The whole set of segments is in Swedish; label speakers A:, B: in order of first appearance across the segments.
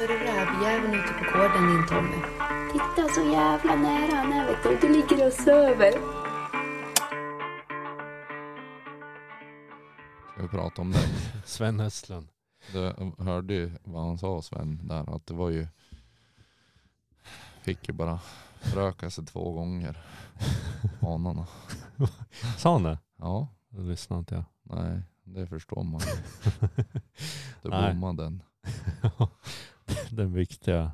A: så är det rävjäveln ute på gården din Tommy.
B: Titta så jävla nära han är vet du. Du ligger och söver.
C: Ska vi prata om det?
D: Sven Östlund.
C: Du hörde ju vad han sa Sven där. Att det var ju. Fick ju bara röka sig två gånger. Hanarna.
D: Sa han det?
C: Ja,
D: Det lyssnade inte jag.
C: nej det förstår man ju. Det
D: Nej.
C: bommade den.
D: Den viktiga.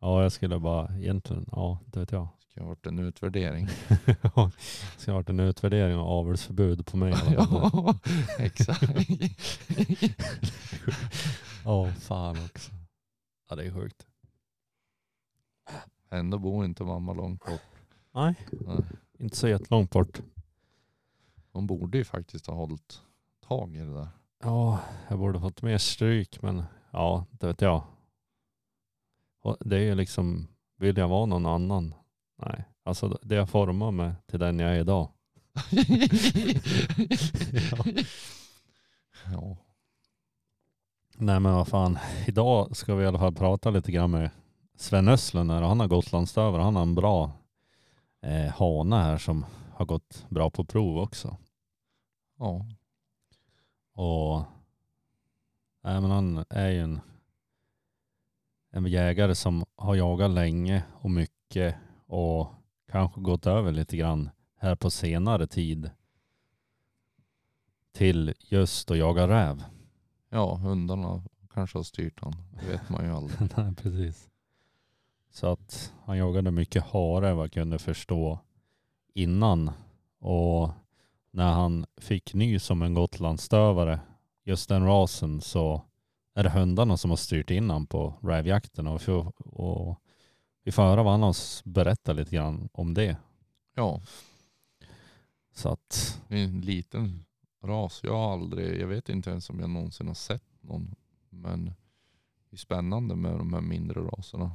D: Ja, jag skulle bara egentligen, ja, det vet jag.
C: Ska ha varit en utvärdering.
D: ska ha varit en utvärdering av avelsförbud på mig.
C: ja, exakt.
D: Ja, fan också. Ja, det är sjukt.
C: Ändå bor inte mamma långt bort.
D: Nej,
C: Nej.
D: inte så jättelångt bort.
C: De borde ju faktiskt ha hållit tag i det där.
D: Ja, jag borde fått mer stryk, men ja, det vet jag. Och Det är ju liksom, vill jag vara någon annan? Nej, alltså det har format mig till den jag är idag.
C: ja.
D: Nej men vad fan, idag ska vi i alla fall prata lite grann med Sven Östlund här. Han har Gotlandsstövare. Han har en bra eh, hane här som har gått bra på prov också.
C: ja.
D: Och nej, men han är ju en, en jägare som har jagat länge och mycket och kanske gått över lite grann här på senare tid till just att jaga räv.
C: Ja, hundarna kanske har styrt han. Det vet man ju aldrig.
D: Nej, precis. Så att han jagade mycket hare vad jag kunde förstå innan. Och när han fick ny som en gotlandsstövare, just den rasen, så är det hundarna som har styrt in han på rävjakten. Och, och vi får höra vad han har berättat lite grann om det.
C: Ja,
D: Så att,
C: det är en liten ras. Jag har aldrig, jag vet inte ens om jag någonsin har sett någon. Men det är spännande med de här mindre raserna.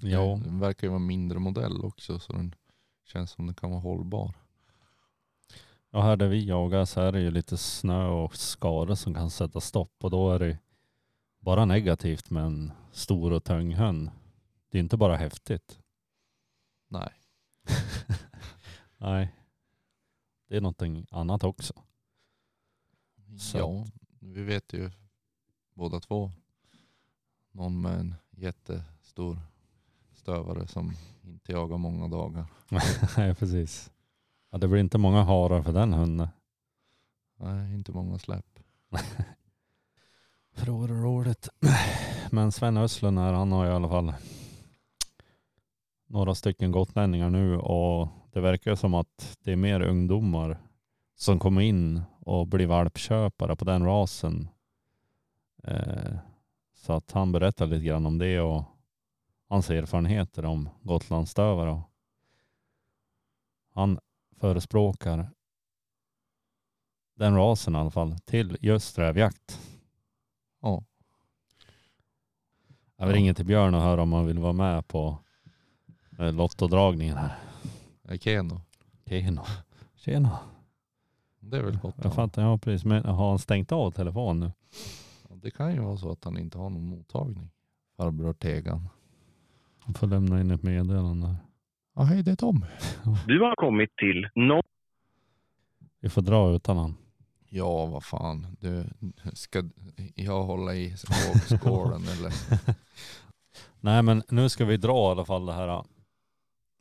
D: Ja.
C: Den verkar ju vara mindre modell också så den känns som den kan vara hållbar.
D: Ja, här där vi jagar så är det ju lite snö och skador som kan sätta stopp. Och då är det bara negativt med en stor och tung hund. Det är inte bara häftigt.
C: Nej.
D: Nej. Det är någonting annat också. Så
C: Ja, vi vet ju båda två. Någon med en jättestor stövare som inte jagar många dagar.
D: Nej, precis. Ja, det blir inte många harar för den hunden.
C: Nej, inte många släpp.
D: Det roligt. Men Sven Östlund här, han har i alla fall några stycken gotlänningar nu och det verkar som att det är mer ungdomar som kommer in och blir valpköpare på den rasen. Eh, så att han berättar lite grann om det och hans erfarenheter om Gotlandsstövare. Han förespråkar den rasen i alla fall till just rävjakt.
C: Ja,
D: Jag vill
C: Ja.
D: till Björn och höra om han vill vara med på eh, lottodragningen här.
C: Keno.
D: Tjena. Tjena.
C: Det är väl gott.
D: Jag fattar, ja precis. Men har han stängt av telefonen nu?
C: Ja, Det kan ju vara så att han inte har någon mottagning. Farbror Tegan.
D: Han får lämna in ett meddelande.
C: Ja, hej det är Tom.
E: Du har kommit till noll.
D: Vi får dra utan han.
C: Ja, vad fan. Du, ska jag hålla i vågskålen eller?
D: Nej men nu ska vi dra i alla fall det här äh,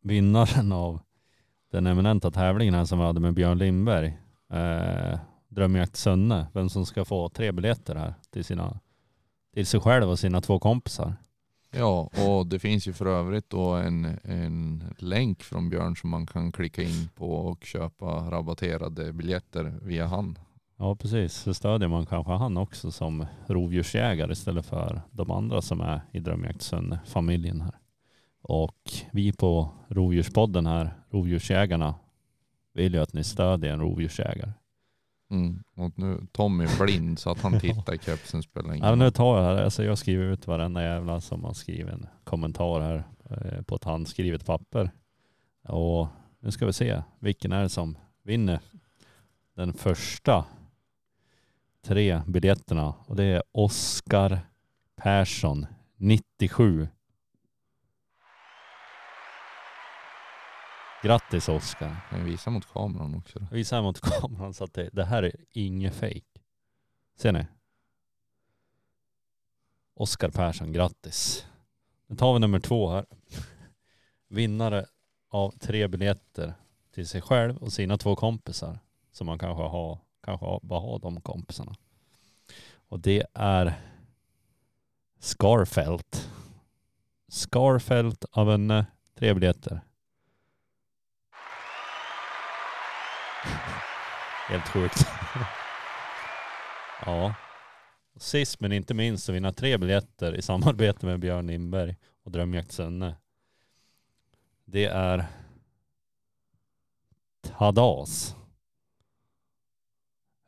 D: vinnaren av den eminenta tävlingen här som vi hade med Björn Lindberg. Eh, Drömjakt Sönne. Vem som ska få tre biljetter här till, sina, till sig själv och sina två kompisar.
C: Ja, och det finns ju för övrigt då en, en länk från Björn som man kan klicka in på och köpa rabatterade biljetter via han.
D: Ja precis, så stödjer man kanske han också som rovdjursjägare istället för de andra som är i Drömjaktsson-familjen här. Och vi på Rovdjurspodden här, Rovdjursjägarna, vill ju att ni stödjer en rovdjursjägare.
C: Mm. Och nu Tom är blind så att han tittar i kepsen spelar ingen
D: Ja, men
C: roll.
D: nu tar jag här, alltså jag skriver ut varenda jävla som har skrivit en kommentar här eh, på ett handskrivet papper. Och nu ska vi se, vilken är det som vinner den första tre biljetterna. Och det är Oskar Persson 97. Grattis Oskar.
C: Jag visar mot kameran också. då.
D: Här mot kameran så att det, det här är inget fake. Ser ni? Oskar Persson, grattis. Nu tar vi nummer två här. Vinnare av tre biljetter till sig själv och sina två kompisar. Som man kanske har, kanske har, bara har de kompisarna. Och det är Scarfelt. Scarfelt av en eh, tre biljetter. Helt sjukt. ja. Sist men inte minst så vinna tre biljetter i samarbete med Björn Lindberg och Drömjakt Sönne. Det är Tadas.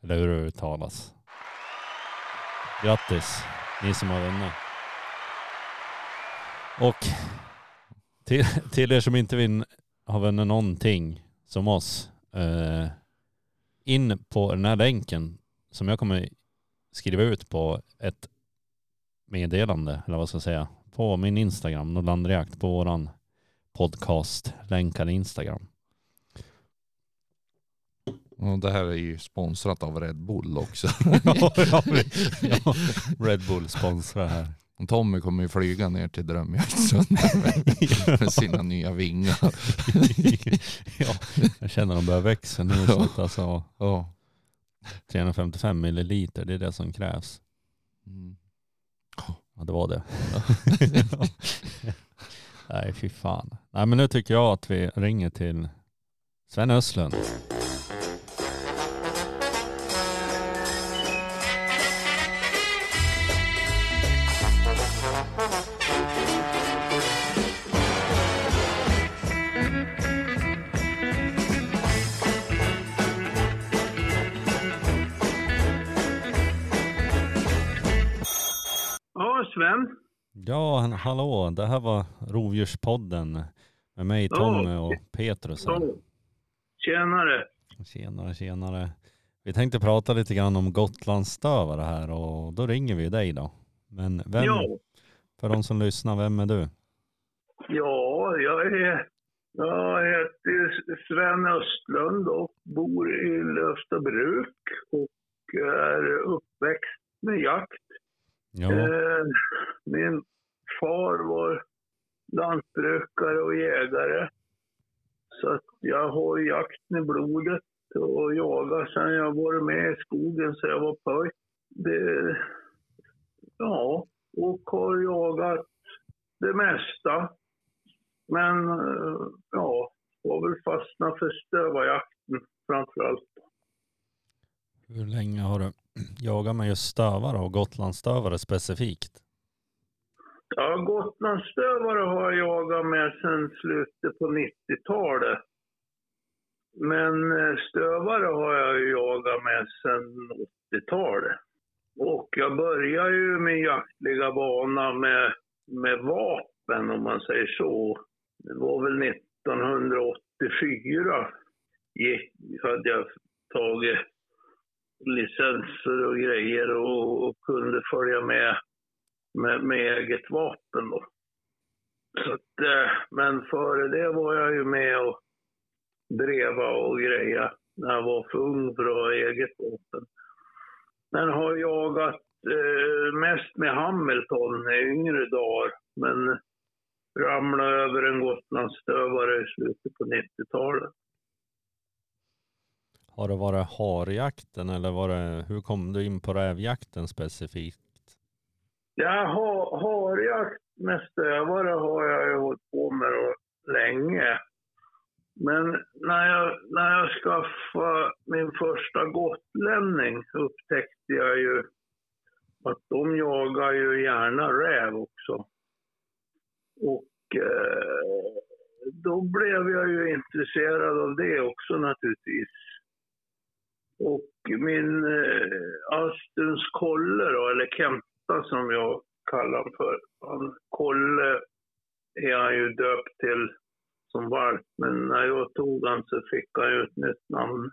D: Eller hur det uttalas. Grattis ni som har vunnit. Och till, till er som inte vin, har vunnit någonting som oss. Eh, in på den här länken som jag kommer skriva ut på ett meddelande, eller vad ska jag säga, på min Instagram, Nordlandreakt, på våran podcast, länkar Instagram.
C: Och det här är ju sponsrat av Red Bull också.
D: ja, ja, ja, Red Bull sponsrar här.
C: Tommy kommer ju flyga ner till Drömjaktssundet med, med sina nya vingar.
D: ja, jag känner att de börjar växa nu. Så att alltså,
C: Ja.
D: 355 milliliter, det är det som krävs.
C: Mm.
D: Ja, det var det. Nej, fy fan. Nej, men nu tycker jag att vi ringer till Sven Östlund.
E: Ja,
D: hallå. Det här var Rovdjurspodden med mig, Tommy och Petrus. här.
E: Tjenare.
D: Tjenare, tjenare. Vi tänkte prata lite grann om Gotlandsstövare här och då ringer vi dig då. Men vem,
E: Ja.
D: för de som lyssnar, vem är du?
E: ja, jag är... Jag heter Sven Östlund och bor i Lövstabruk och är uppväxt med jakt.
D: Ja,
E: Eh, min far var lantbrukare och jägare. Så att jag har jakten i blodet och jagat sedan jag varit med i skogen så jag var pojk. Det, ja, och har jagat det mesta. Men eh, ja, har väl fastnat för stövarjakten framförallt.
D: hur länge har du jagat med just stövare och Gotlandsstövare specifikt?
E: Ja, Gotlandsstövare har jag jagat med sedan slutet på 90-talet. Men eh, stövare har jag ju jagat med sedan 80-talet. Och jag började ju min jaktliga bana med, med vapen om man säger så. Det var väl 1984 gick, hade jag tagit licenser och grejer och, och kunde följa med med, med eget vapen då. Så att, eh, men före det var jag ju med och dreva och greja när jag var för ung för att ha eget vapen. Men har jagat eh, mest med Hamilton i yngre dagar. Men ramlade över en Gotlandsstövare i slutet på 90-talet.
D: Har det varit harjakten eller var det, hur kom du in på rävjakten specifikt?
E: Ja, ha, harjakt med stövare har jag ju hållit på med länge. Men när jag, när jag skaffade min första gotlänning upptäckte jag ju att de jagar ju gärna räv också. Och eh, då blev jag ju intresserad av det också naturligtvis. Och min eh, Astuns kolle då, eller Kenta som jag kallar honom för. Han, kolle är han ju döpt till som valp, men när jag tog han så fick han ju ett nytt namn.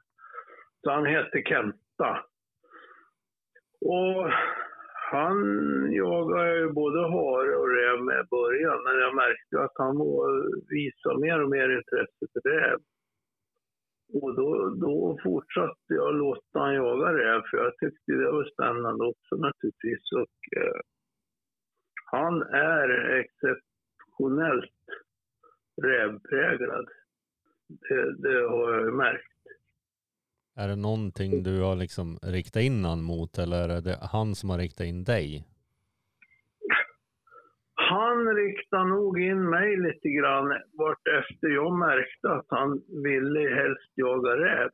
E: Så han hette Kenta. Och han jagade ju både hare och räv med i början, men jag märkte att han visade mer och mer intresse för räv. Och då, då fortsatte jag låta han jaga räv, för jag tyckte det var spännande också naturligtvis. Och, eh, han är exceptionellt rävpräglad. Det, det har jag märkt.
D: Är det någonting du har liksom riktat in han mot eller är det han som har riktat in dig?
E: Han riktade nog in mig lite grann vart efter jag märkte att han ville helst jaga räv.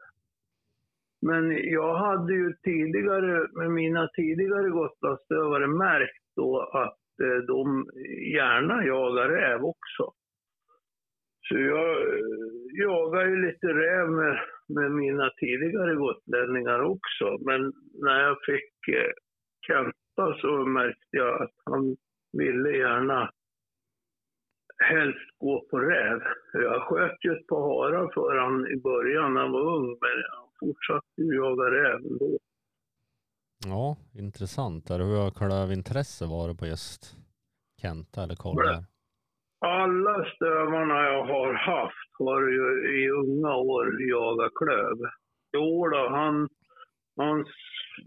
E: Men jag hade ju tidigare, med mina tidigare Gotlandsstövare märkt då att eh, de gärna jagar räv också. Så jag eh, jagar ju lite räv med, med mina tidigare gotlänningar också. Men när jag fick eh, Kenta så märkte jag att han ville gärna helst gå på räv. Jag sköt ju ett par harar för han i början när han var ung, men han fortsatte ju jaga räv ändå.
D: Ja, intressant. Hur klövintresse varit på just Kenta eller Karl?
E: Alla stövarna jag har haft har ju i unga år jagat klöv. Jo då, han, han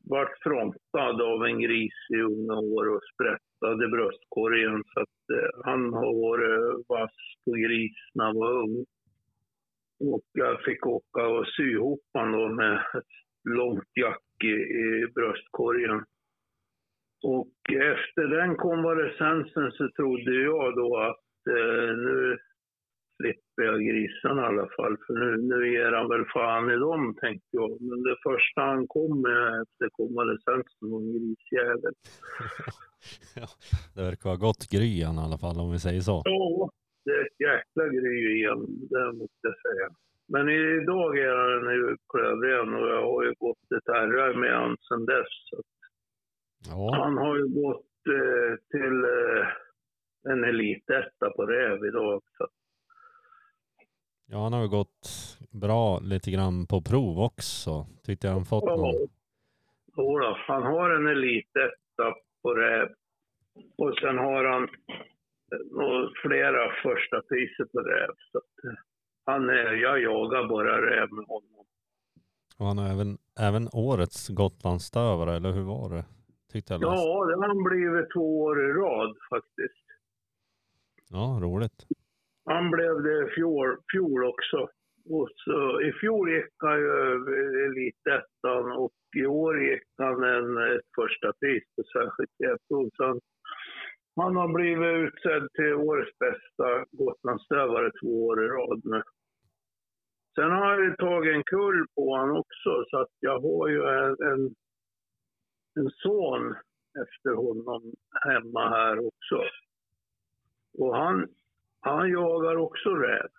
E: vart frontad av en gris i unga år och sprättade bröstkorgen. Så att, eh, han har varit vass på gris när han var ung. Och jag fick åka och sy ihop honom med ett långt jack i, i bröstkorgen. Och efter den konvalescensen så trodde jag då att eh, nu slipper jag grisarna i alla fall, för nu, nu ger han väl fan i dem, tänkte jag. Men det första han kom med efter konvalescensen var en grisjävel.
D: ja, det verkar vara gott gry i alla fall om vi säger så.
E: Ja, det är ett jäkla gry igen, det måste jag säga. Men idag är han ju klövren och jag har ju gått ett herrar med honom sedan dess.
D: Ja,
E: Han har ju gått eh, till eh, en elitetta på räv idag. Så.
D: ja han har ju gått bra lite grann på prov också. Tyckte jag han fått någon.
E: Jodå, han har en elitetta på räv. Och sen har han flera första priser på räv. Så eh, han är, jag jagar bara räv med honom.
D: Och han har även, även årets Gotlandsstövare, eller hur var det? Tyckte jag läste.
E: Ja, det har han blivit två år i rad faktiskt.
D: Ja, roligt.
E: Han blev det i fjol, fjol också. Och så, I fjol gick han ju eh, elitettan och i år gick han en, ett första pris på särskilt jätteord. Så han, han har blivit utsedd till årets bästa Gotlandsstövare två år i rad nu. Sen har jag tagit en kull på honom också, så att jag har ju en, en, en son efter honom hemma här också. Och han, han jagar också räv.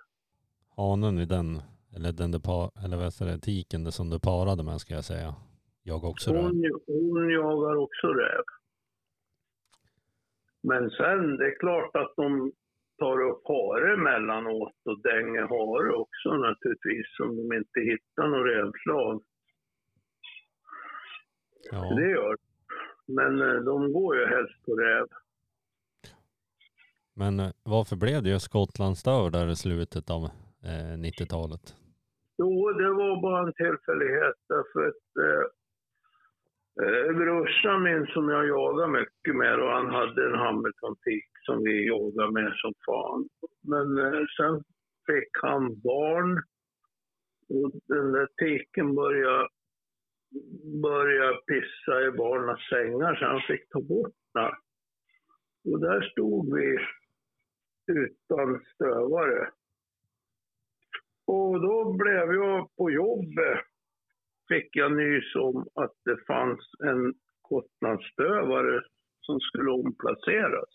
D: Hanen i den, eller den par, eller vad säger det, tiken det som du parade med ska jag säga. Jag också det.
E: Hon, hon jagar också räv. Men sen, det är klart att de tar upp hare emellanåt och dänger hare också naturligtvis om de inte hittar något rävslag.
D: Ja.
E: Det gör de. Men eh, de går ju helst på räv.
D: Men eh, varför blev det just Gotlandsstör där i slutet av eh, 90-talet?
E: Jo, det var bara en tillfällighet därför att eh, eh brorsan min som jag jagade mycket med och han hade en Hamilton-tik som vi jagade med som fan. Men eh, sen fick han barn och den där tiken började, började pissa i barnens sängar så han fick ta bort den. Och där stod vi utan stövare. Och då blev jag på jobbet, fick jag nys om att det fanns en Gotlandsstövare som skulle omplaceras.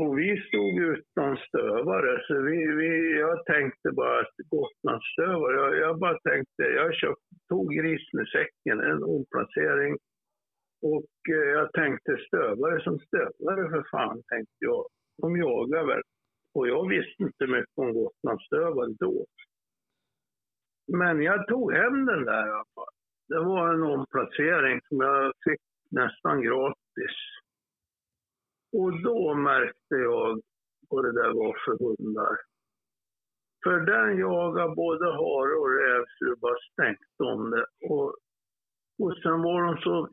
E: Och vi stod utan stövare, så vi, vi, jag tänkte bara att Gotlandsstövare, jag, jag bara tänkte, jag köpt, tog grisen i säcken, en omplacering. Och eh, jag tänkte stövare som stövare för fan, tänkte jag. De jagade väl. Och jag visste inte mycket om Gotlandsstövare då. Men jag tog hem den där i alla fall. Det var en omplacering som jag fick nästan gratis. Och då märkte jag vad det där var för hundar. För den jagar både hare och räv så det bara stänkte om det. Och, och sen var de så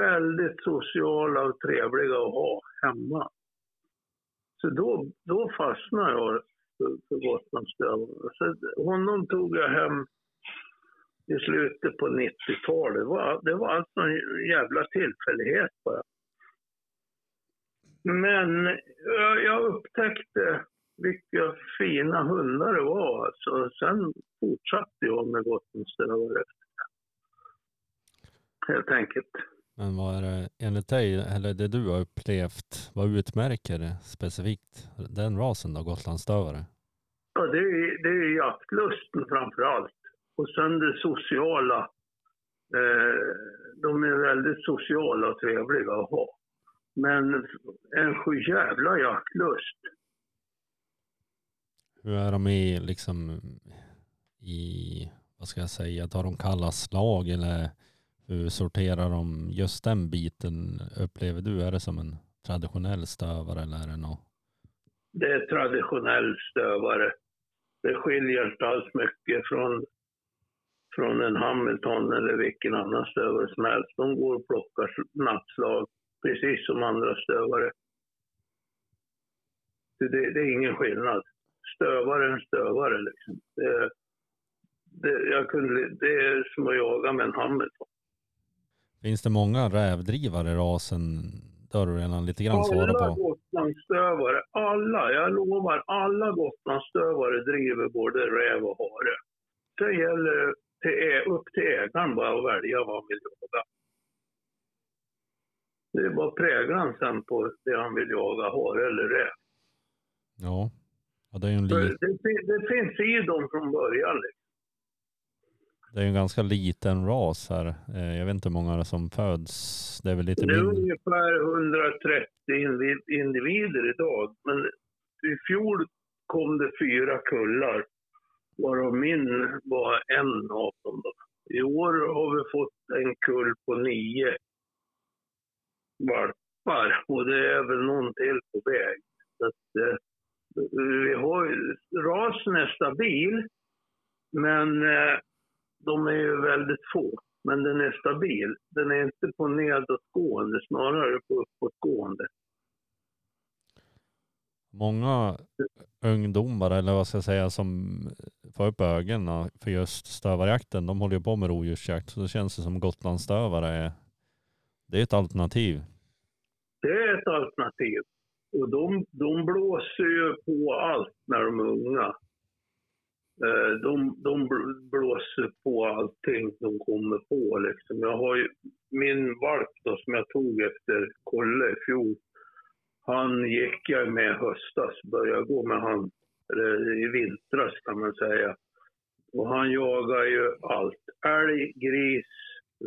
E: väldigt sociala och trevliga att ha hemma. Så då, då fastnade jag för, för Gotlandsstövlarna. Så honom tog jag hem i slutet på 90-talet. Det var, det var alltså en jävla tillfällighet bara. Men jag, upptäckte vilka fina hundar det var. Alltså. Sen fortsatte jag med Gotlandsstövare. Helt enkelt.
D: Men vad är det enligt dig, eller det du har upplevt, vad utmärker specifikt den rasen då, gotlandsstövare?
E: Ja, det är, det är jaktlusten framför allt. Och sen det sociala. Eh, de är väldigt sociala och trevliga att ha. Men en sjujävla jaktlust.
D: Hur är de i liksom i, vad ska jag säga, tar de kalla slag eller hur sorterar de just den biten? Upplever du, är det som en traditionell stövare eller är det något?
E: Det är traditionell stövare. Det skiljer inte alls mycket från, från en Hamilton eller vilken annan stövare som helst. De går och plockar nattslag precis som andra stövare. Det, det är ingen skillnad. Stövare är en stövare liksom. Det, det, jag kunde, det är som att jaga med en Hamilton.
D: Finns det många rävdrivare i rasen? Det har du redan lite grann svarat
E: Alla
D: på.
E: Gotlandsstövare, alla, jag lovar, alla Gotlandsstövare driver både räv och hare. Sen gäller det till, ä- upp till ägaren bara att välja vad han vill jaga. Det är bara präglan sen på det han vill jaga, hare eller räv.
D: Ja. ja det är ju en,
E: det, fin- det finns i dem från början. Liksom.
D: Det är ju en ganska liten ras här. Eh, Jag vet inte hur många som föds. Det är väl lite
E: Det är
D: mindre.
E: ungefär 130 invi- individer idag. Men i fjol kom det fyra kullar, varav min var en av dem. Då. I år har vi fått en kull på nio valpar och det är väl någon till på väg. Så att, eh, vi har, ju- rasen är stabil, men eh, de är ju väldigt få. Men den är stabil. Den är inte på nedåtgående, snarare på uppåtgående.
D: Många ungdomar, eller vad ska jag säga, som får upp ögonen för just stövarjakten, de håller ju på med rovdjursjakt. Så det känns det som Gotlandsstövare är, det är ett alternativ.
E: Det är ett alternativ. Och de, de blåser ju på allt när de är unga. Eh, de, de blåser på allting de kommer på. Liksom. Jag har ju, min valp då, som jag tog efter Kolle i fjol, han gick jag med i höstas, började gå med han i vintras kan man säga. Och han jagar ju allt. Älg, gris,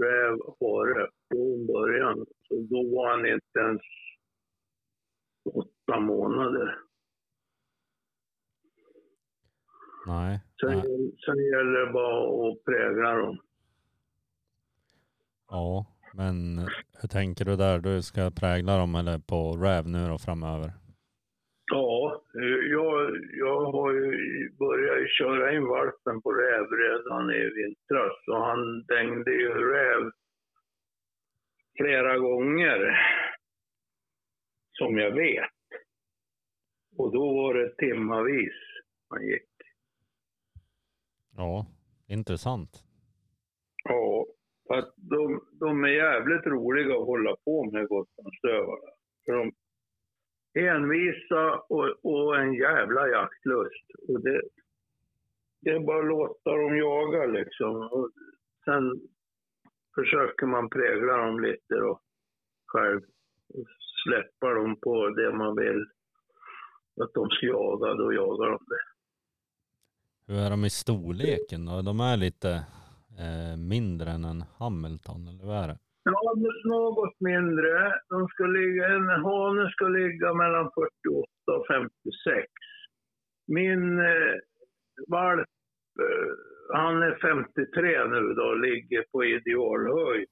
E: räv, hare från början. Så då var han inte ens åtta månader.
D: Nej.
E: Sen,
D: nej.
E: sen gäller det bara att prägla dem.
D: Ja, men hur tänker du där? Du ska prägla dem eller på räv nu då framöver?
E: Ja, jag, jag har ju börjat köra in valpen på räv redan i vintras. Och han dängde ju räv flera gånger, som jag vet. Och då var det timmavis han gick.
D: Ja, intressant.
E: Ja, för att de, de är jävligt roliga att hålla på med Gotlandsstövare. För de är envisa och, och en jävla jaktlust. Och det, det är bara att låta dem jaga liksom. Och sen försöker man prägla dem lite då själv. Och släppa dem på det man vill att de ska jaga, då jagar de det.
D: Hur är de i storleken då? De är lite eh, mindre än en Hamilton, eller vad är det?
E: Ja, något mindre. De ska ligga, en hane ska ligga mellan 48 och 56. Min eh, valp, eh, han är 53 nu då, ligger på idealhöjd.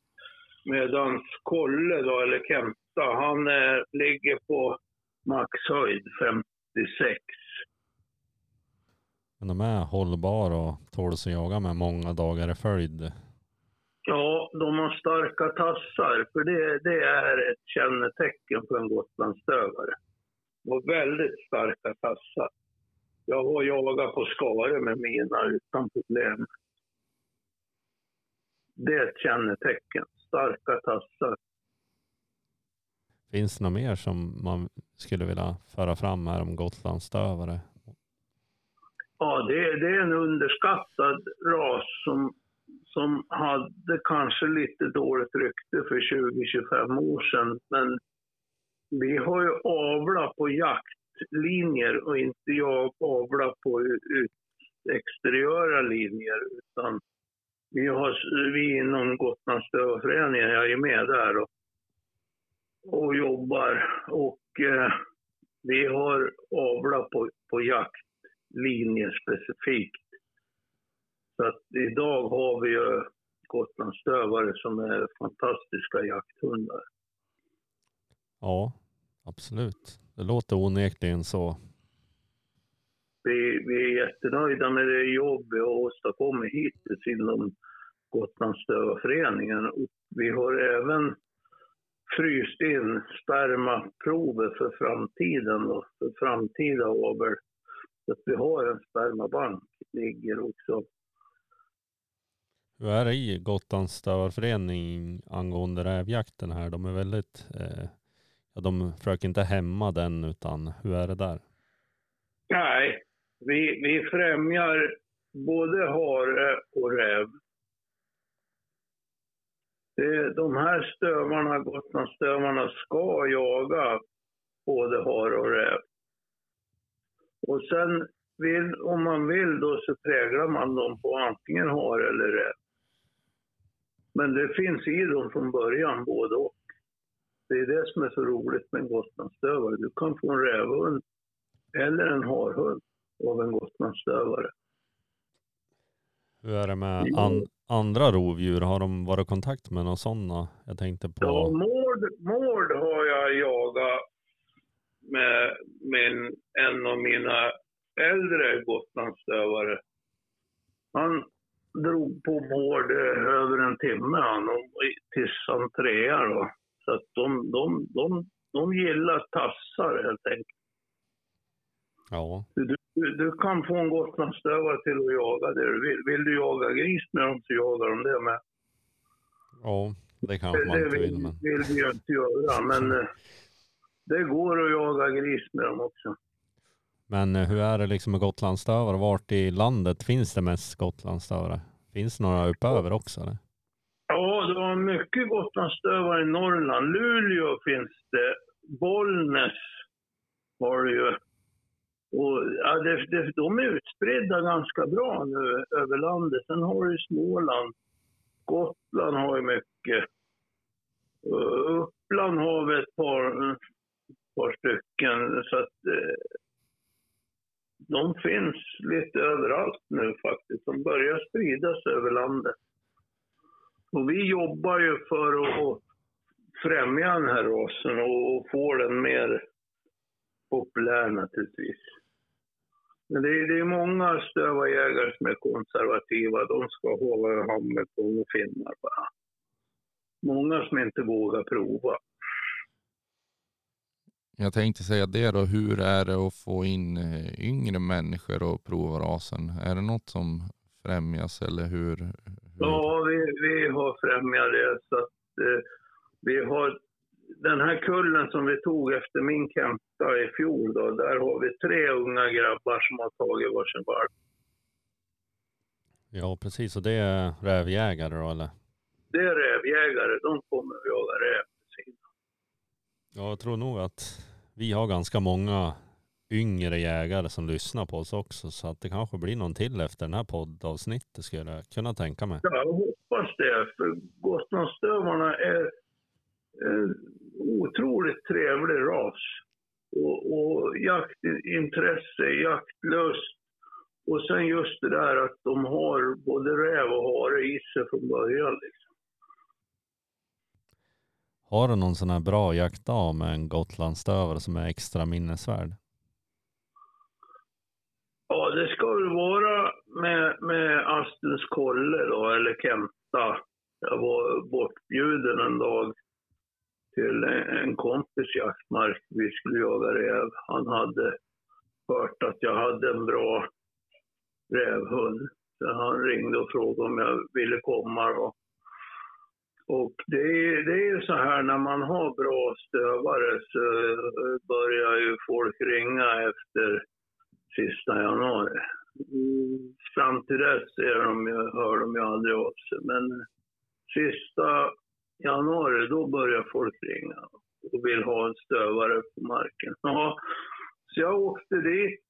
E: Medan Kolle då, eller Kenta, han eh, ligger på maxhöjd 56.
D: Men de är hållbara och tål att jaga med många dagar i följd.
E: Ja, de har starka tassar, för det, det är ett kännetecken på en gotlandsstövare. Och väldigt starka tassar. Jag har jagat på skare med mina utan problem. Det är ett kännetecken, starka tassar.
D: Finns det något mer som man skulle vilja föra fram här om gotlandsstövare?
E: Ja, det, det är en underskattad ras som, som hade kanske lite dåligt rykte för 20-25 år sedan. Men vi har ju avlat på jaktlinjer och inte jag avlat på ut, exteriöra linjer. Utan vi, har, vi inom Gotlandsdövarföreningen, jag är med där och, och jobbar. Och eh, vi har avlat på, på jaktlinjer specifikt. Så att idag har vi ju Gotlandsdövare som är fantastiska jakthundar.
D: Ja, absolut. Det låter onekligen så.
E: Vi, vi är jättenöjda med det jobb vi har åstadkommit hittills inom Gotlandsdövarföreningen. Och Vi har även fryst in spermaprover för framtiden, då, för framtida avel. Så att vi har en spermabank, ligger också.
D: Hur är det i Gotlands stövarförening angående rävjakten här? De är väldigt, eh, ja de försöker inte hämma den utan hur är det där?
E: Nej, vi, vi främjar både hare och räv. De här stövarna, Gotlandsstövarna, ska jaga både hare och räv. Och sen, vill, om man vill då, så präglar man dem på antingen hare eller räv. Men det finns i dem från början, både och. Det är det som är så roligt med en Gotlandsstövare. Du kan få en rävhund eller en harhund av en Gotlandsstövare.
D: Hur är det med an, andra rovdjur? Har de varit i kontakt med några sådana? Jag tänkte på...
E: Ja, mård, mård har jag jagat med min, en av mina äldre Gotlandsstövare. Han drog på eh, över en timme han, tills han trea då. Så att de, de, de, de gillar tassar helt enkelt.
D: Ja,
E: Du, du, du kan få en Gotlandsstövare till att jaga det du vill. Vill du jaga gris med dem så jagar de det med.
D: ja det kanske man
E: Det,
D: inte
E: det
D: vill
E: vill,
D: men...
E: vill vi ju inte göra, men eh, det går att jaga gris med dem också.
D: Men eh, hur är det liksom med gotlandsstövare? Vart i landet finns det mest gotlandsstövare? Finns det några uppöver också eller?
E: Ja, det var mycket Gotlandsstövare i Norrland. Luleå finns det. Bollnäs har det ju. Och, ja, det, det, de är utspridda ganska bra nu över landet. Sen har du Småland. Gotland har ju mycket. Uppland har vi ett par, par stycken. Så att, eh, de finns lite överallt nu faktiskt. De börjar spridas över landet. Och vi jobbar ju för att främja den här rasen och få den mer populär naturligtvis. Men det är, det är många stövarjägare som är konservativa. De ska ha hammerkong och finnar bara. Många som inte vågar prova.
C: Jag tänkte säga det då, hur är det att få in eh, yngre människor och prova rasen? Är det något som främjas eller hur? hur?
E: Ja, vi, vi har främjat det. Så att, eh, vi har den här kullen som vi tog efter min Kenta i fjol, då, där har vi tre unga grabbar som har tagit varsin valp.
D: Ja precis, och det är rävjägare då eller?
E: Det är rävjägare, de kommer att jaga räv.
D: Ja, jag tror nog att vi har ganska många yngre jägare som lyssnar på oss också. Så att det kanske blir någon till efter den här poddavsnittet skulle jag kunna tänka mig.
E: Ja, jag hoppas det, för Gotlandsstövarna är en otroligt trevlig ras. Och, och jaktintresse, jaktlust och sen just det där att de har både räv och hare i sig från början. Liksom.
D: Har du någon sån här bra jaktdag med en gotlandsstövare som är extra minnesvärd?
E: Ja, det ska väl vara med, med Astens kolle då, eller Kenta. Jag var bortbjuden en dag till en, en kompis jaktmark. Vi skulle jaga räv. Han hade hört att jag hade en bra rävhund. Så han ringde och frågade om jag ville komma. Då. Och det är, det är ju så här när man har bra stövare så eh, börjar ju folk ringa efter sista januari. Mm, fram till dess är de ju, hör de ju aldrig av sig. Men eh, sista januari, då börjar folk ringa och vill ha en stövare på marken. Ja, så jag åkte dit,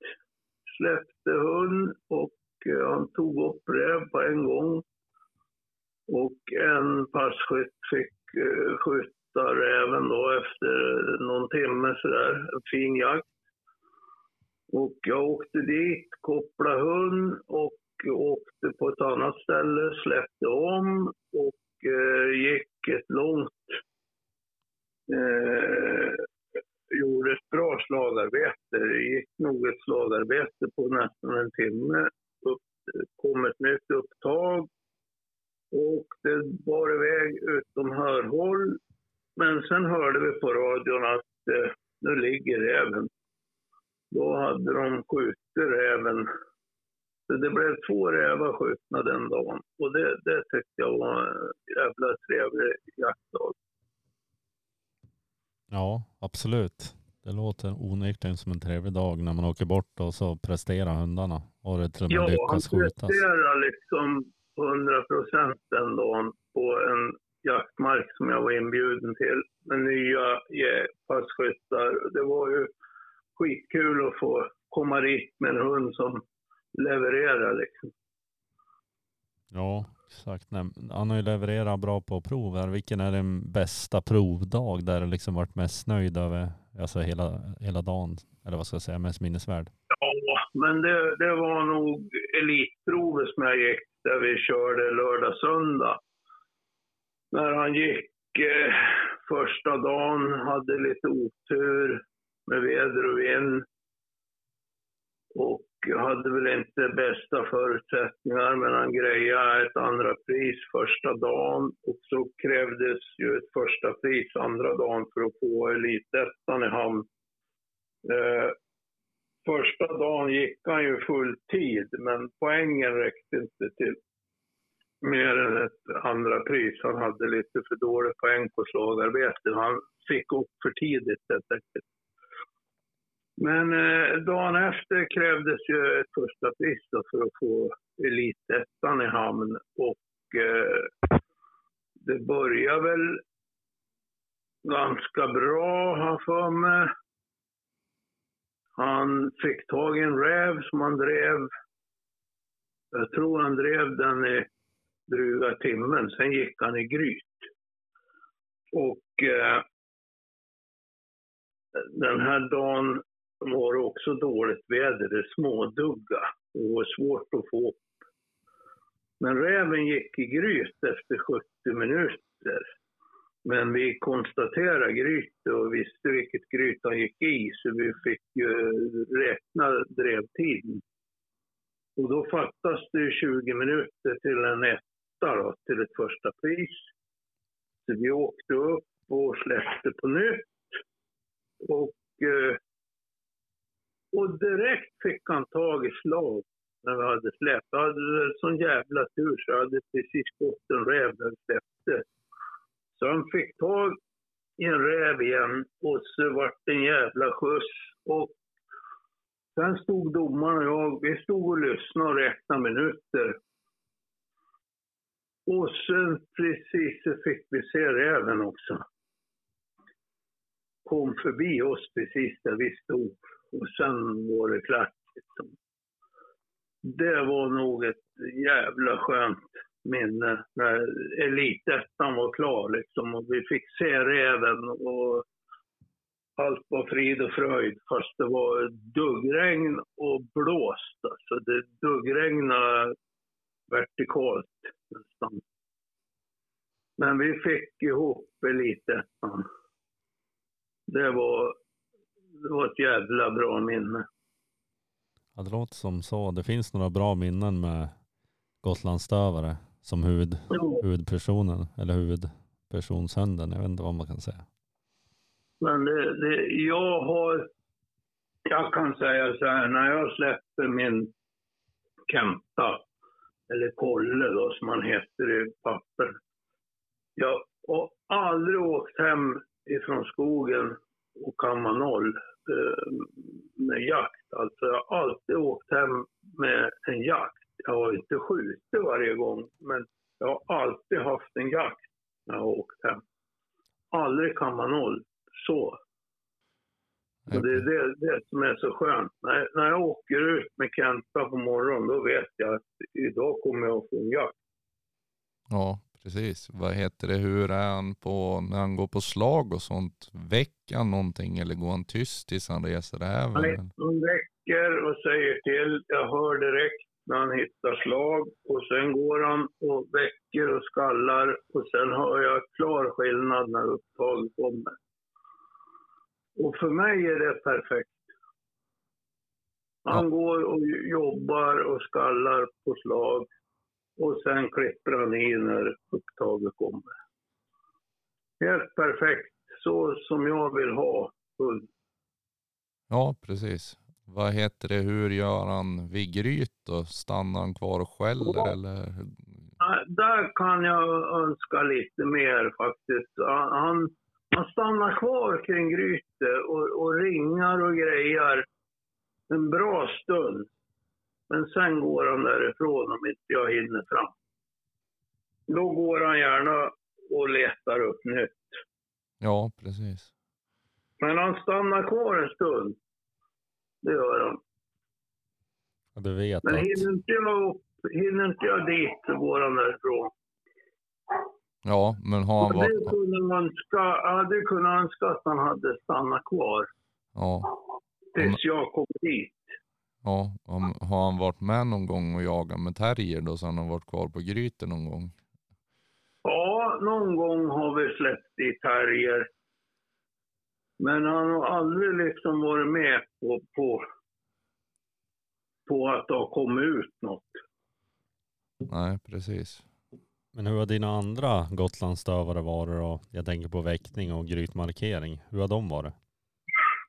E: släppte hund och eh, han tog upp räv på en gång. Och en passkytt fick eh, skjuta räven då efter någon timme sådär, en fin jakt. Och jag åkte dit, kopplade hund och åkte på ett annat ställe, släppte om och eh, gick ett långt, eh, gjorde ett bra slagarbete. Det gick nog ett slagarbete på nästan en timme. Upp, kom ett nytt upptag och det bar iväg utom hörhåll. Men sen hörde vi på radion att eh, nu ligger räven. Då hade de skjutit räven. Så det blev två rävar skjutna den dagen. Och det, det tyckte jag var en jävla trevlig jaktdag.
D: Ja, absolut. Det låter onekligen som en trevlig dag när man åker bort och så presterar hundarna och det till och med
E: Ja, han
D: lyckas skjutas.
E: presterar liksom 100 procent den dagen på en jaktmark som jag var inbjuden till med nya passkyttar. Det var ju skitkul att få komma dit med en hund som levererar liksom.
D: Ja, exakt. Nej, Han har ju levererat bra på prov här. Vilken är den bästa provdag där du liksom varit mest nöjd över alltså hela, hela dagen? Eller vad ska jag säga, mest minnesvärd?
E: Ja, men det, det var nog elitprovet som jag gick där vi körde lördag, söndag. När han gick eh, första dagen, hade lite otur med väder och vind. Och hade väl inte bästa förutsättningar, men han grejade ett andra pris första dagen. Och så krävdes ju ett första pris andra dagen för att få elitettan i hamn. Eh, första dagen gick han ju full tid, men poängen räckte inte till mer än ett andra pris. Han hade lite för dålig poäng på slagarbete. Han fick upp för tidigt helt enkelt. Men eh, dagen efter krävdes ju ett första pris då för att få elitettan i hamn. Och eh, det började väl ganska bra, har jag för mig. Han fick tag i en räv som han drev. Jag tror han drev den i dryga timmen. Sen gick han i gryt. Och eh, den här dagen var det också dåligt väder. Det smådugga. och var svårt att få upp. Men räven gick i gryt efter 70 minuter. Men vi konstaterade gryt och visste vilket gryt han gick i så vi fick ju räkna drevtiden. Och då fattas det ju 20 minuter till en etta då, till ett första pris. Så vi åkte upp och släppte på nytt. Och, eh, och direkt fick han tag i slag när vi hade släppt. Jag hade sån jävla tur så jag hade precis gått en räv när vi släppte. Så han fick tag i en räv igen och så vart det en jävla skjuts. Och sen stod domaren och jag, vi stod och lyssnade och räknade minuter. Och sen precis så fick vi se räven också. Kom förbi oss precis där vi stod. Och sen var det klart. Liksom. Det var nog ett jävla skönt minne när elitettan var klar liksom och vi fick se räven och allt var frid och fröjd fast det var duggregn och blåst. Alltså det duggregnade vertikalt nästan. Men vi fick ihop elitettan. Det var, det var ett jävla bra minne.
D: Ja, det låter som så. Det finns några bra minnen med Gotlandsstövare som huvud, huvudpersonen eller huvudpersonshunden. Jag vet inte vad man kan säga.
E: Men det, det, jag har, jag kan säga så här, när jag släppte min Kenta, eller Kolle då som han heter i papper. Jag har aldrig åkt hem ifrån skogen och kammat noll eh, med jakt. Alltså jag har alltid åkt hem med en jakt. Jag har inte skjutit varje gång, men jag har alltid haft en jakt när jag har åkt hem. Aldrig kammat noll. Så. Och det är det, det som är så skönt. När, när jag åker ut med Kenta på morgonen, då vet jag att idag kommer jag att få en jakt.
C: Ja, precis. Vad heter det? Hur är han på när han går på slag och sånt? Väcker han någonting eller går han tyst tills han reser
E: Nej,
C: även?
E: de väcker och säger till. Jag hör direkt när han hittar slag och sen går han och väcker och skallar och sen hör jag klar skillnad när upptaget kommer. Och för mig är det perfekt. Han går och jobbar och skallar på slag och sen klipper han i när upptaget kommer. Helt perfekt, så som jag vill ha hund.
C: Ja, precis. Vad heter det? Hur gör han vid gryt då? Stannar han kvar och skäller eller?
E: Där kan jag önska lite mer faktiskt. Han, han stannar kvar kring grytet och, och ringar och grejar en bra stund. Men sen går han därifrån om inte jag hinner fram. Då går han gärna och letar upp nytt.
C: Ja, precis.
E: Men han stannar kvar en stund. Det gör han.
D: Du vet
E: Men
D: att,
E: hinner inte jag, upp, hinner inte jag dit så går han därifrån.
C: Ja, men har han
E: Och det
C: varit...
E: kunde man hade kunnat önska att han hade stannat kvar
C: Ja,
E: tills jag kom dit.
C: ja. Har han varit med någon gång och jagat med terrier då så han har varit kvar på gryten någon gång?
E: Ja, någon gång har vi släppt i terrier. Men han har aldrig liksom varit med på, på, på att det har kommit ut något.
C: Nej, precis.
D: men hur har dina andra Gotlandsstövare varit då? Jag tänker på väckning och grytmarkering. Hur har de varit?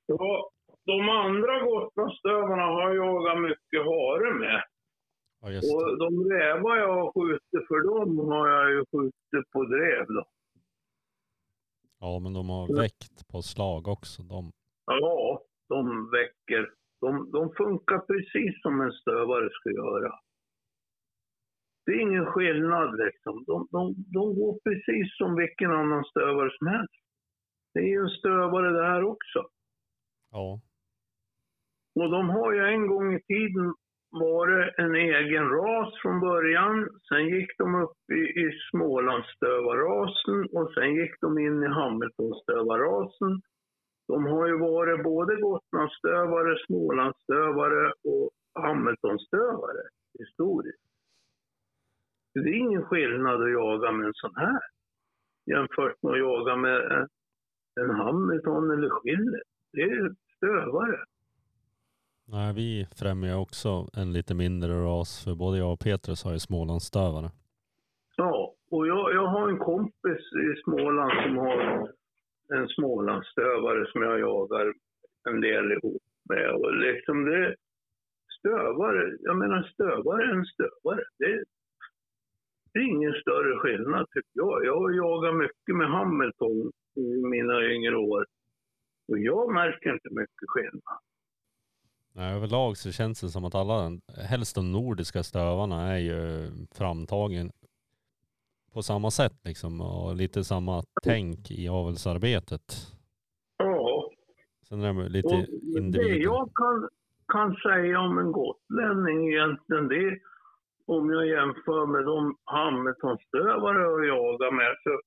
E: Ja, de andra Gotlandsstövarna har jag jagat mycket hare med.
D: Ja.
E: Och de rävar jag har skjutit för dem har jag ju skjutit på drev då.
D: Ja, men de har väckt på slag också. De.
E: Ja, de väcker. De, de funkar precis som en stövare ska göra. Det är ingen skillnad liksom. De, de, de går precis som vilken annan stövare som helst. Det är ju en stövare det här också.
D: Ja,
E: Och de har ju en gång i tiden varit en egen ras från början. Sen gick de upp i, i Smålandsstövarrasen och sen gick de in i Hamiltonstövarrasen. De har ju varit både Gotlandsstövare, Smålandsstövare och Hamiltonstövare historiskt. Det är ingen skillnad att jaga med en sån här jämfört med att jaga med en, en Hamilton eller Schiller. Det är stövare.
D: Nej, vi främjar också en lite mindre ras för både jag och Petrus har ju Smålandsstövare.
E: Ja, och jag, jag har en kompis i Småland som har en Smålandsstövare som jag jagar en del ihop med. Och liksom det, stövare, jag menar stövare är en stövare. Det, det är ingen större skillnad tycker jag. Jag har jagat mycket med Hamilton i mina yngre år. Och jag märker inte mycket skillnad.
D: Nej, överlag så känns det som att alla, helst de nordiska stövarna är ju framtagen på samma sätt liksom och lite samma tänk i avelsarbetet.
E: Ja,
D: Sen är det lite
E: Och det jag kan, kan säga om en gotlänning egentligen, det är om jag jämför med de Hamiltonstövare jag jagar med så,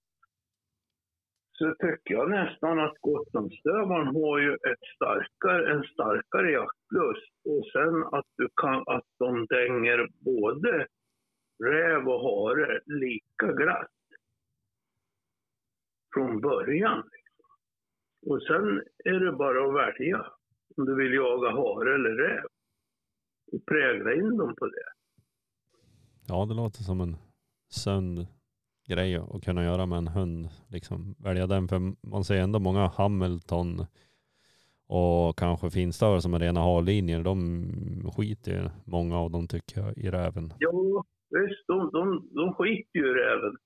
E: så tycker jag nästan att Gotlandsstövaren har ju ett starkare, en starkare jaktlust. Och sen att, du kan, att de dänger både räv och hare lika glatt. från början. Liksom. Och sen är det bara att välja om du vill jaga hare eller räv. Och prägla in dem på det.
D: Ja, det låter som en sund grej att kunna göra med en hund. Liksom välja den, för man ser ändå många Hamilton och kanske finstövare som är rena harlinjer. De skiter i många av dem tycker jag i räven.
E: Ja, visst, de, de, de skiter ju i räven.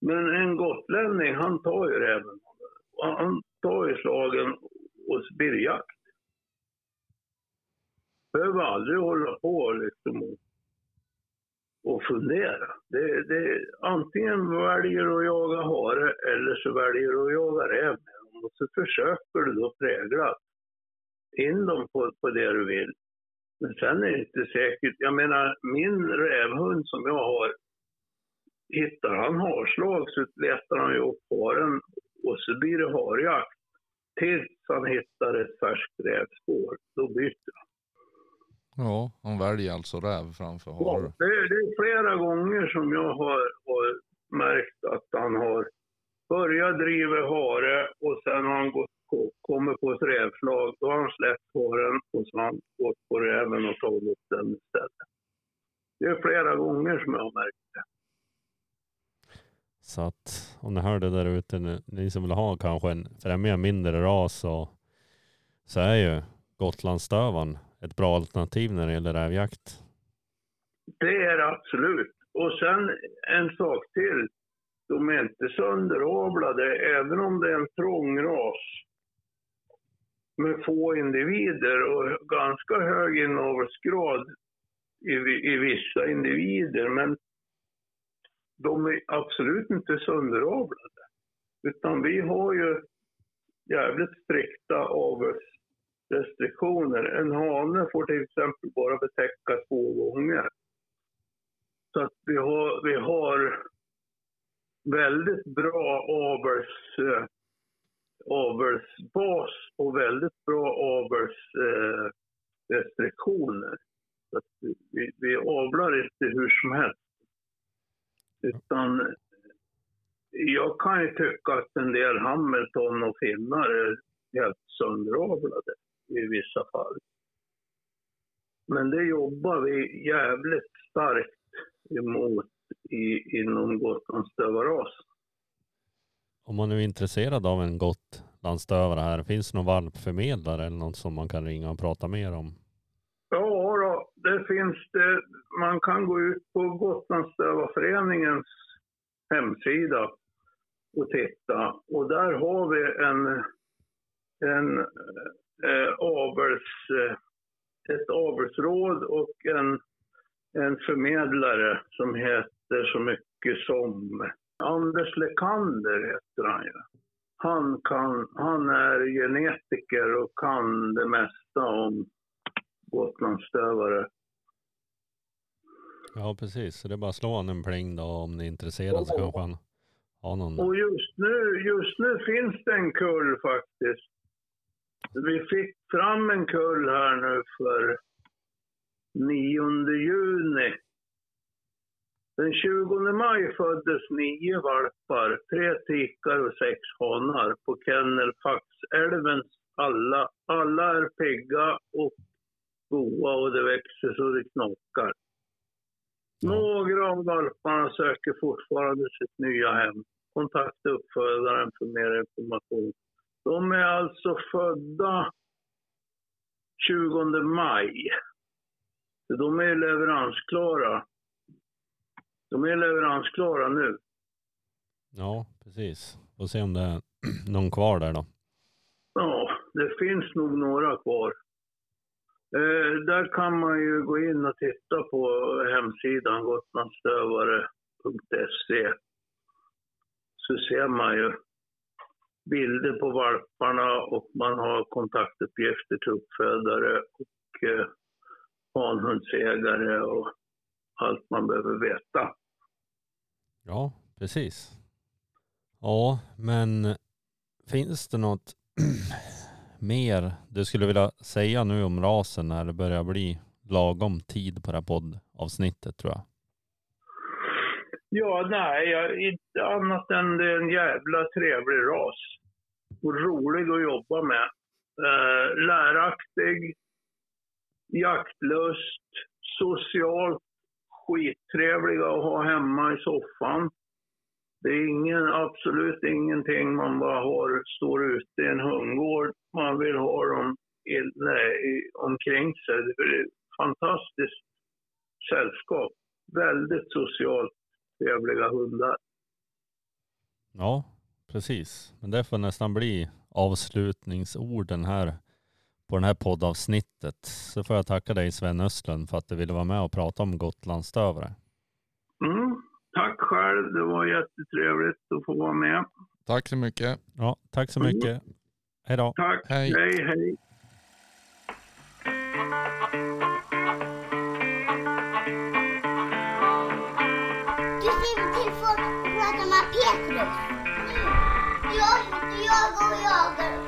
E: Men en gotlänning, han tar ju räven. Han tar ju slagen och spirrjakt. Behöver aldrig hålla på liksom och, och fundera. Det, det, antingen väljer du att jaga hare eller så väljer du att jaga räv och så försöker du då prägla in dem på, på det du vill. Men sen är det inte säkert. Jag menar, min rävhund som jag har, hittar han harslag så letar han ju upp haren och så blir det harjakt tills han hittar ett färskt rävspår. Då byter han.
C: Ja, han väljer alltså räv framför hare.
E: Ja, det, det, är flera gånger som jag har, har märkt att han har börjat driva hare och sen har han gått på, kommit på ett rävslag. Då har han släppt haren och så har han gått på räven och tagit den istället. Det är flera gånger som jag har märkt det.
D: Så att om ni hör det där ute, ni som vill ha kanske en främja mindre ras så, så är ju Gotlandsstövaren ett bra alternativ när det gäller rävjakt.
E: Det är det absolut. Och sen en sak till. De är inte sönderavlade, även om det är en trång ras med få individer och ganska hög inavelsgrad i, i vissa individer. Men de är absolut inte sönderavlade. Utan vi har ju jävligt strikta avelsrestriktioner. En hane får till exempel bara betäcka två gånger. Så att vi har, vi har väldigt bra avels, eh, avelsbas och väldigt bra avelsrestriktioner. Eh, vi, vi avlar inte hur som helst. Utan jag kan ju tycka att en del Hamilton och finnar är helt sönderavlade i vissa fall. Men det jobbar vi jävligt starkt emot i, inom Gotlandsdövaras.
D: Om man nu är intresserad av en gotlandsstövare här, finns det någon valpförmedlare eller något som man kan ringa och prata mer om?
E: Ja, då, det finns det. Man kan gå ut på Gotlandsstövarföreningens hemsida och titta. Och där har vi en, en eh, avels, eh, ett avelsråd och en, en förmedlare som heter så mycket som Anders Lekander heter han ju. Han, kan, han är genetiker och kan det mesta om Gotlandsstövare.
D: Ja, precis. Så det är bara att slå han en pling då om ni är intresserade så kanske han har någon.
E: Och just nu, just nu finns det en kull faktiskt. Vi fick fram en kull här nu för 9 juni. Den 20 maj föddes nio valpar, tre tikar och sex hanar på kennel Faxälvens alla. Alla är pigga och goa och det växer så det knakar. Några av valparna söker fortfarande sitt nya hem. Kontakta uppfödaren för mer information. De är alltså födda 20 maj. De är leveransklara. De är leveransklara nu.
D: Ja, precis. Får se om det är någon kvar där då.
E: Ja, det finns nog några kvar. Eh, där kan man ju gå in och titta på hemsidan gotlandsstövare.se. Så ser man ju bilder på valparna och man har kontaktuppgifter till uppfödare och eh, hanhundsägare och allt man behöver veta.
D: Ja, precis. Ja, men finns det något mer du skulle vilja säga nu om rasen när det börjar bli lagom tid på det här poddavsnittet tror jag?
E: Ja, nej, jag, inte annat än det är en jävla trevlig ras. Och rolig att jobba med. Eh, läraktig, jaktlust, socialt skittrevliga att ha hemma i soffan. Det är ingen, absolut ingenting man bara har, står ute i en hundgård. Man vill ha dem inne nej, omkring sig. Det är ett fantastiskt sällskap. Väldigt socialt trevliga hundar.
D: Ja, precis. Men det får nästan bli avslutningsorden här på det här poddavsnittet. Så får jag tacka dig Sven Östlund för att du ville vara med och prata om Gotlandsstövare.
E: Mm, tack själv. Det var jättetrevligt att få vara med.
C: Tack så mycket.
D: Ja, tack så mycket. Hej då.
E: Tack.
C: Hej.
E: hej. hej.
F: Du skriver till för att prata med Petrus. Jag jagar och jagar.